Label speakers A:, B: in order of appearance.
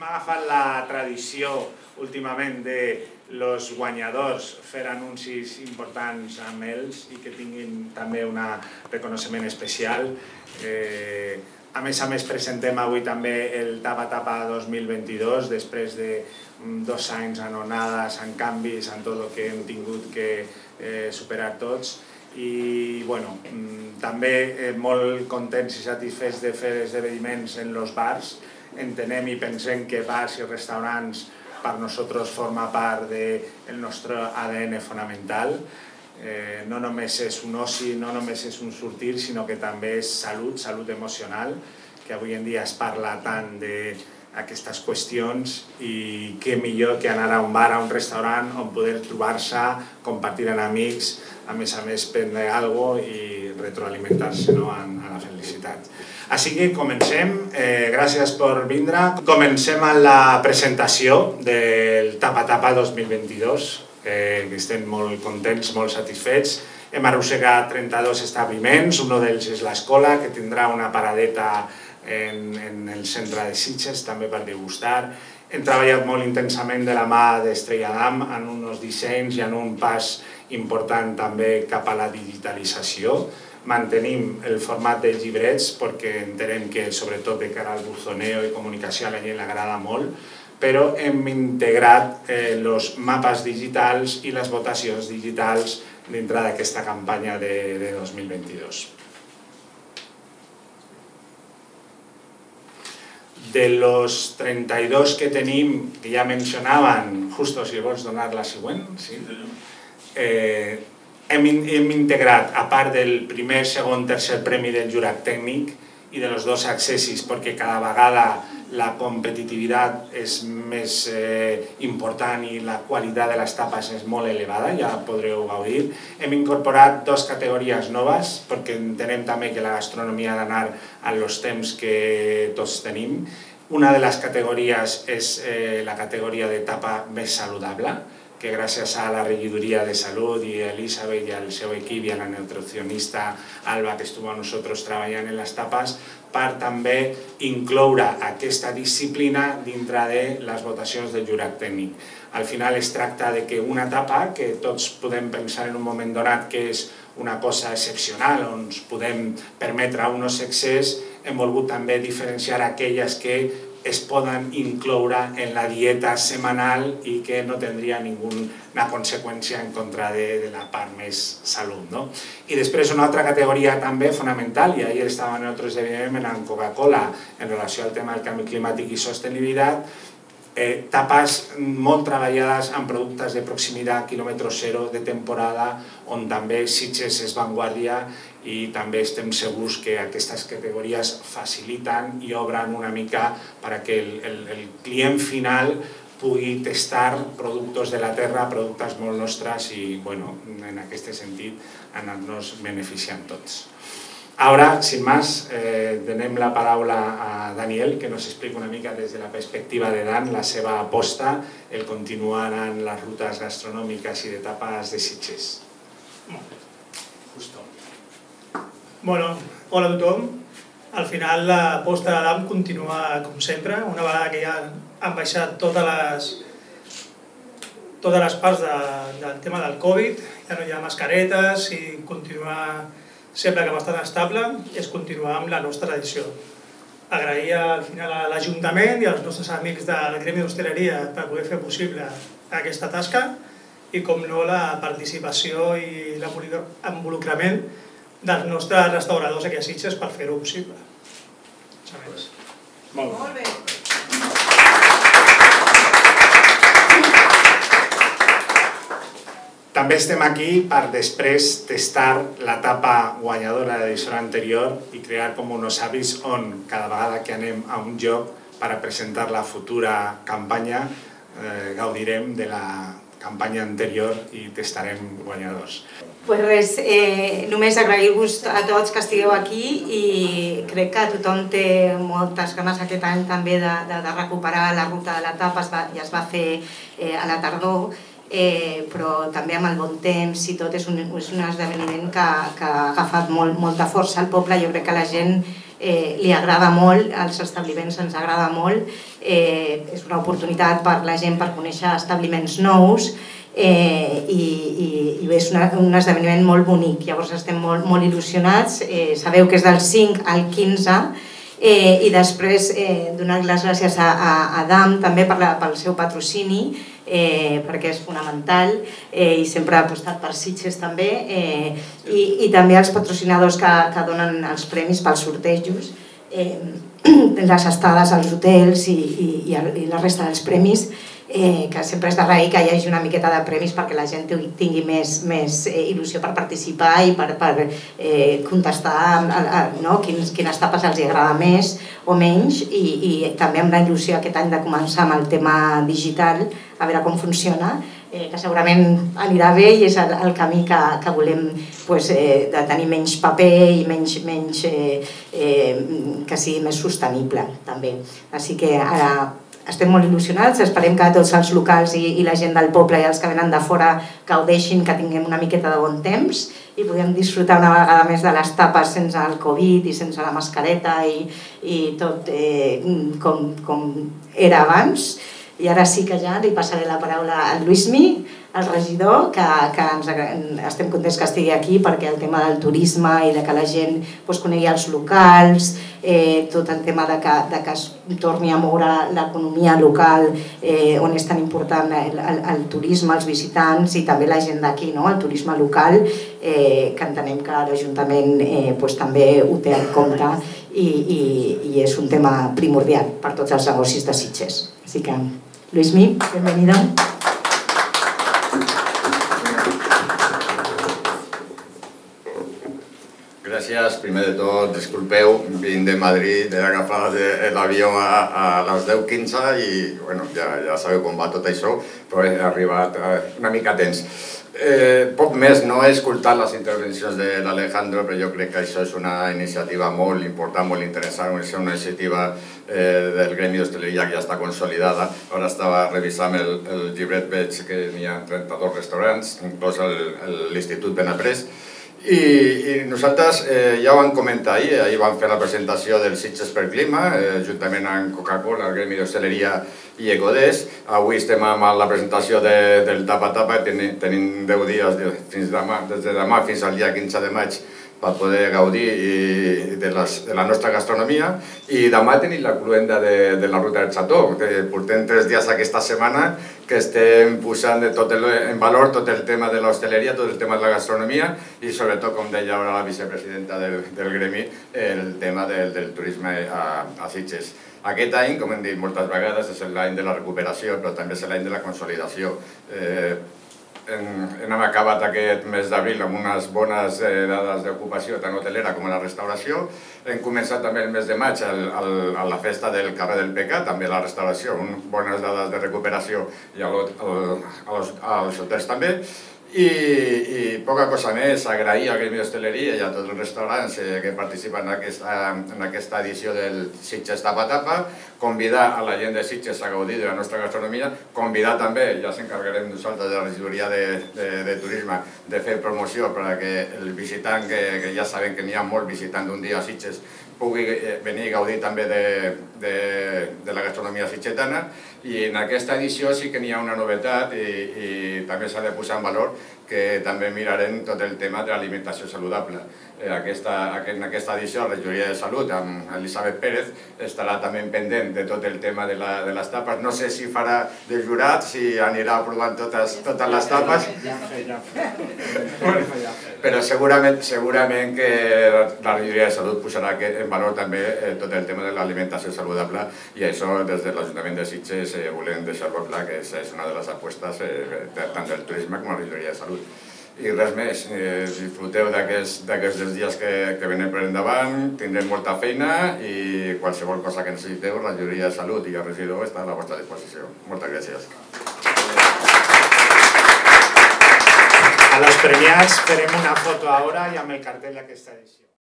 A: Hem agafat la tradició últimament de los guanyadors fer anuncis importants amb ells i que tinguin també un reconeixement especial. Eh, a més a més presentem avui també el Tapa Tapa 2022 després de mm, dos anys en onades, en canvis, en tot el que hem tingut que eh, superar tots i bueno, mm, també eh, molt contents i satisfets de fer esdeveniments en els bars. Entenem i pensem que bars i restaurants per nosaltres forma part del de nostre ADN fonamental. Eh, no només és un oci, no només és un sortir, sinó que també és salut, salut emocional, que avui en dia es parla tant de aquestes qüestions i què millor que anar a un bar, a un restaurant on poder trobar-se, compartir amb amics, a més a més prendre alguna i retroalimentar-se no, a, a la felicitat. Així que comencem, eh, gràcies per vindre. Comencem amb la presentació del Tapa Tapa 2022, eh, que estem molt contents, molt satisfets. Hem arrossegat 32 establiments, un d'ells és l'escola, que tindrà una paradeta en, en el centre de Sitges també per degustar. Hem treballat molt intensament de la mà d'Estrella d'Am en uns dissenys i en un pas important també cap a la digitalització. Mantenim el format de llibrets perquè entenem que sobretot de cara al buzoneo i comunicació a la gent l'agrada molt, però hem integrat els eh, mapes digitals i les votacions digitals dintre d'aquesta campanya de, de 2022. de los 32 que tenim, que ja mencionaven, justo si vols donar la següent, sí? eh, hem, hem integrat, a part del primer, segon, tercer premi del jurat tècnic i de los dos accessis, perquè cada vegada la competitivitat és més eh, important i la qualitat de les tapes és molt elevada, ja podreu gaudir. Hem incorporat dues categories noves perquè entenem també que la gastronomia ha d'anar a los temps que tots tenim. Una de les categories és eh, la categoria de tapa més saludable, que gràcies a la regidoria de salut i a Elizabeth i al seu equip i a la nutricionista Alba que estuvo amb nosaltres treballant en les tapes per també incloure aquesta disciplina dintre de les votacions del jurat tècnic. Al final es tracta de que una etapa que tots podem pensar en un moment donat que és una cosa excepcional, on ens podem permetre uns excés, hem volgut també diferenciar aquelles que es poden incloure en la dieta setmanal i que no tindria ninguna conseqüència en contra de, de la part més salut. No? I després una altra categoria també fonamental, i ahir estàvem en altres esdeveniment en Coca-Cola en relació al tema del canvi climàtic i sostenibilitat, eh, tapes molt treballades amb productes de proximitat, quilòmetre zero, de temporada, on també Sitges és vanguardia i també estem segurs que aquestes categories faciliten i obren una mica perquè el, el, el client final pugui testar productes de la terra, productes molt nostres i bueno, en aquest sentit anar-nos beneficiant tots. Ahora, sin más, eh, donem la paraula a Daniel, que nos explica una mica des de la perspectiva de Dan la seva aposta, el continuar en les rutes gastronòmiques i d'etapes de Sitges.
B: Justo. Bueno, hola a tothom. Al final l'aposta de l'AM continua com sempre, una vegada que ja han baixat totes les, totes les parts de, del tema del Covid, ja no hi ha mascaretes i continuar sempre que bastant estable, és continuar amb la nostra tradició. Agrair al final a l'Ajuntament i als nostres amics del Gremi d'Hostaleria per poder fer possible aquesta tasca i, com no, la participació i l'involucrament dels nostres restauradors aquí a Sitges per fer-ho possible.
A: Molt bé. Molt bé. També estem aquí per després testar l'etapa guanyadora de l'edició anterior i crear com uns hàbits on cada vegada que anem a un lloc per a presentar la futura campanya eh, gaudirem de la campanya anterior i testarem guanyadors.
C: Pues res, eh, només agrair-vos a tots que estigueu aquí i crec que tothom té moltes ganes aquest any també de, de, de recuperar la ruta de l'etapa, ja es va fer eh, a la tardor eh, però també amb el bon temps i tot és un, és un esdeveniment que, que ha agafat molt, molta força al poble. Jo crec que la gent eh, li agrada molt, als establiments ens agrada molt, eh, és una oportunitat per la gent per conèixer establiments nous, eh, i, i, i és una, un esdeveniment molt bonic, llavors estem molt, molt il·lusionats, eh, sabeu que és del 5 al 15, eh, i després eh, donar les gràcies a, a, a DAM també per la, pel seu patrocini, eh, perquè és fonamental eh, i sempre ha apostat per Sitges també eh, i, i també els patrocinadors que, que donen els premis pels sortejos eh, les estades als hotels i, i, i, la resta dels premis eh, que sempre és d'agrair que hi hagi una miqueta de premis perquè la gent tingui més, més eh, il·lusió per participar i per, per eh, contestar a, a, no? quins, quines tapes els agrada més o menys i, i també amb la il·lusió aquest any de començar amb el tema digital a veure com funciona eh, que segurament anirà bé i és el, el camí que, que volem pues, eh, de tenir menys paper i menys, menys eh, eh, que sigui més sostenible també. Així que ara estem molt il·lusionats, esperem que tots els locals i, i la gent del poble i els que venen de fora gaudeixin, que tinguem una miqueta de bon temps i puguem disfrutar una vegada més de les tapes sense el Covid i sense la mascareta i, i tot eh, com, com era abans. I ara sí que ja li passaré la paraula a Luismi, el regidor, que, que ens, estem contents que estigui aquí perquè el tema del turisme i de que la gent pues, conegui els locals, eh, tot el tema de que, de que es torni a moure l'economia local eh, on és tan important el, el, el turisme, els visitants i també la gent d'aquí, no? el turisme local, eh, que entenem que l'Ajuntament eh, pues, també ho té en compte i, i, i és un tema primordial per tots els negocis de Sitges. Així que, Luismi, benvenido.
D: Gràcies. Primer de tot, disculpeu, vinc de Madrid, he agafat l'avió a, a les 10.15 i bueno, ja, ja sabeu com va tot això, però he arribat eh, una mica temps. Eh, poc més, no he escoltat les intervencions de l'Alejandro, però jo crec que això és una iniciativa molt important, molt interessant, és una iniciativa eh, del Gremi d'Hostaleria que ja està consolidada. Ara estava revisant el, el llibret, veig que n'hi ha 32 restaurants, inclòs l'Institut Benaprés, i, i nosaltres eh, ja ho vam comentar ahir, ahir vam fer la presentació del Sitges per Clima, eh, juntament amb Coca-Cola, el Gremi d'Hostaleria i Ecodés. Avui estem amb la presentació de, del Tapa Tapa, tenim, tenim 10 dies fins demà, des de demà fins al dia 15 de maig per poder gaudir i, de, les, de la nostra gastronomia i demà tenim la cluenda de, de la ruta del Xató, que portem tres dies aquesta setmana que estem posant de tot el, en valor tot el tema de l'hostaleria, tot el tema de la gastronomia i sobretot, com deia ara la vicepresidenta del, del gremi, el tema del, del turisme a, a Sitges. Aquest any, com hem dit moltes vegades, és l'any de la recuperació, però també és l'any de la consolidació. Eh, hem acabat aquest mes d'abril amb unes bones eh, dades d'ocupació tant hotelera com a la restauració. Hem començat també el mes de maig el, el, a la festa del carrer del Pecat, també la restauració, un, bones dades de recuperació i al, al, als, als hotels també. I, i poca cosa més, agrair al Gremi d'Hostaleria i a tots els restaurants eh, que participen en aquesta, en aquesta edició del Sitges Tapa Tapa, convidar a la gent de Sitges a gaudir de la nostra gastronomia, convidar també, ja s'encarregarem nosaltres de la regidoria de, de, de turisme, de fer promoció per a que el visitant, que, que ja sabem que n'hi ha molt visitant d'un dia a Sitges, pugui eh, venir a gaudir també de, de, de la gastronomia sitgetana. I en aquesta edició sí que n'hi ha una novetat i, i també s'ha de posar en valor que també mirarem tot el tema de l'alimentació saludable. Eh, aquesta, en aquesta edició la regidoria de salut amb Elisabet Pérez estarà també pendent de tot el tema de, la, de les tapes. No sé si farà de jurat, si anirà aprovant totes, totes les tapes, però segurament, segurament que la regidoria de salut posarà en valor també eh, tot el tema de l'alimentació saludable i això des de l'Ajuntament de Sitges eh, volem deixar-lo clar que és, és una de les apostes eh, tant del turisme com la regidoria de salut. I res més, eh, disfruteu d'aquests dies que, que venen per endavant, tindrem molta feina i qualsevol cosa que necessiteu, la Lliuria de Salut i el regidor està a la vostra disposició. Moltes gràcies.
A: A los premiats farem una foto ara i amb el cartell d'aquesta edició.